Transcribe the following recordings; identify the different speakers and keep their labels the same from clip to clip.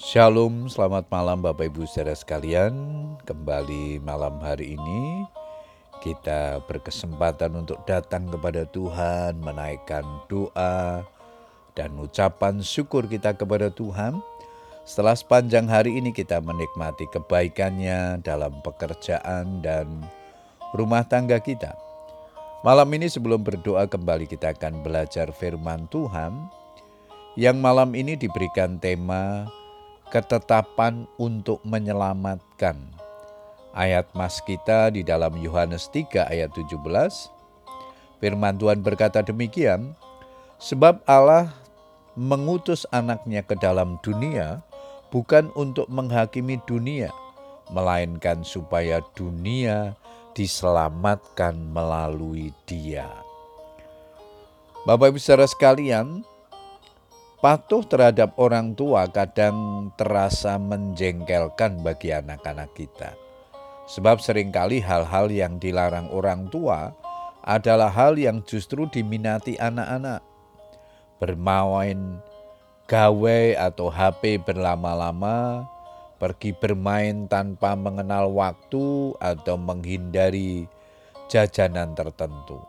Speaker 1: Shalom, selamat malam Bapak Ibu saudara sekalian. Kembali malam hari ini kita berkesempatan untuk datang kepada Tuhan, menaikkan doa dan ucapan syukur kita kepada Tuhan. Setelah sepanjang hari ini kita menikmati kebaikannya dalam pekerjaan dan rumah tangga kita. Malam ini sebelum berdoa kembali kita akan belajar firman Tuhan yang malam ini diberikan tema ketetapan untuk menyelamatkan. Ayat mas kita di dalam Yohanes 3 ayat 17. Firman Tuhan berkata demikian, Sebab Allah mengutus anaknya ke dalam dunia bukan untuk menghakimi dunia, melainkan supaya dunia diselamatkan melalui Dia. Bapak Ibu saudara sekalian, patuh terhadap orang tua kadang terasa menjengkelkan bagi anak-anak kita. Sebab sering kali hal-hal yang dilarang orang tua adalah hal yang justru diminati anak-anak. Bermain gawe atau HP berlama-lama, pergi bermain tanpa mengenal waktu atau menghindari jajanan tertentu.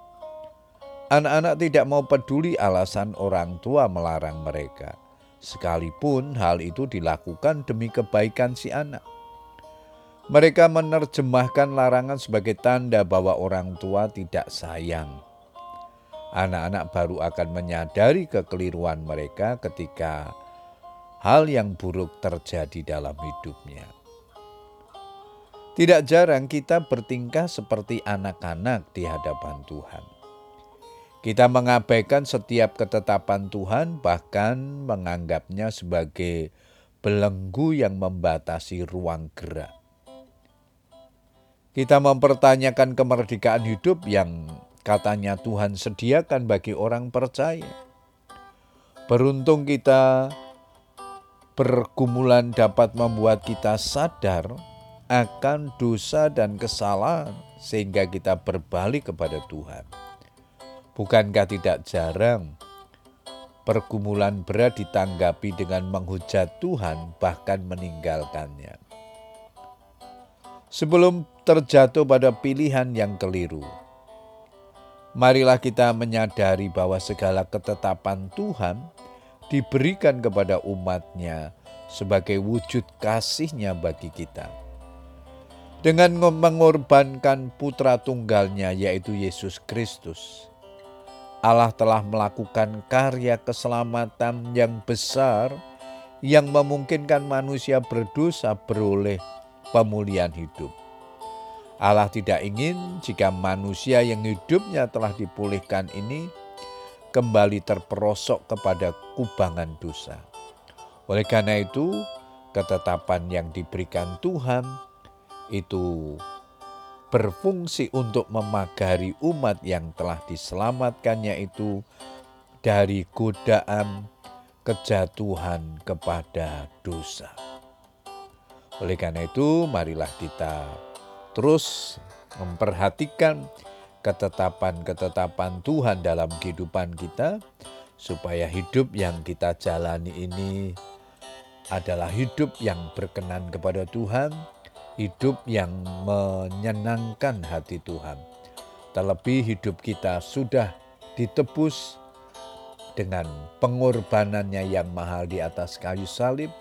Speaker 1: Anak-anak tidak mau peduli alasan orang tua melarang mereka, sekalipun hal itu dilakukan demi kebaikan si anak. Mereka menerjemahkan larangan sebagai tanda bahwa orang tua tidak sayang. Anak-anak baru akan menyadari kekeliruan mereka ketika hal yang buruk terjadi dalam hidupnya. Tidak jarang kita bertingkah seperti anak-anak di hadapan Tuhan. Kita mengabaikan setiap ketetapan Tuhan, bahkan menganggapnya sebagai belenggu yang membatasi ruang gerak. Kita mempertanyakan kemerdekaan hidup yang katanya Tuhan sediakan bagi orang percaya. Beruntung kita pergumulan dapat membuat kita sadar akan dosa dan kesalahan sehingga kita berbalik kepada Tuhan. Bukankah tidak jarang pergumulan berat ditanggapi dengan menghujat Tuhan bahkan meninggalkannya. Sebelum terjatuh pada pilihan yang keliru, marilah kita menyadari bahwa segala ketetapan Tuhan diberikan kepada umatnya sebagai wujud kasihnya bagi kita. Dengan mengorbankan putra tunggalnya yaitu Yesus Kristus, Allah telah melakukan karya keselamatan yang besar yang memungkinkan manusia berdosa beroleh pemulihan hidup. Allah tidak ingin jika manusia yang hidupnya telah dipulihkan ini kembali terperosok kepada kubangan dosa. Oleh karena itu, ketetapan yang diberikan Tuhan itu berfungsi untuk memagari umat yang telah diselamatkannya itu dari godaan kejatuhan kepada dosa. Oleh karena itu, marilah kita terus memperhatikan ketetapan-ketetapan Tuhan dalam kehidupan kita, supaya hidup yang kita jalani ini adalah hidup yang berkenan kepada Tuhan, hidup yang menyenangkan hati Tuhan. Terlebih hidup kita sudah ditebus dengan pengorbanannya yang mahal di atas kayu salib,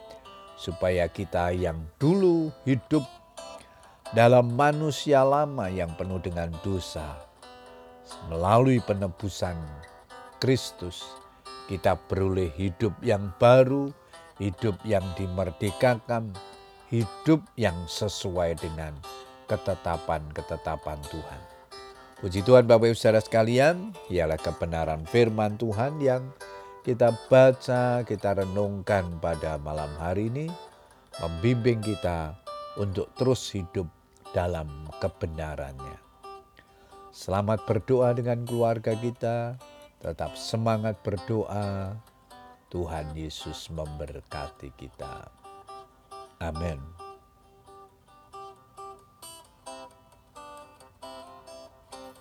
Speaker 1: supaya kita yang dulu hidup dalam manusia lama yang penuh dengan dosa, melalui penebusan Kristus, kita beroleh hidup yang baru, hidup yang dimerdekakan, hidup yang sesuai dengan ketetapan-ketetapan Tuhan. Puji Tuhan Bapak Ibu Saudara sekalian, ialah kebenaran firman Tuhan yang kita baca, kita renungkan pada malam hari ini, membimbing kita untuk terus hidup dalam kebenarannya. Selamat berdoa dengan keluarga kita. Tetap semangat berdoa. Tuhan Yesus memberkati kita. Amen.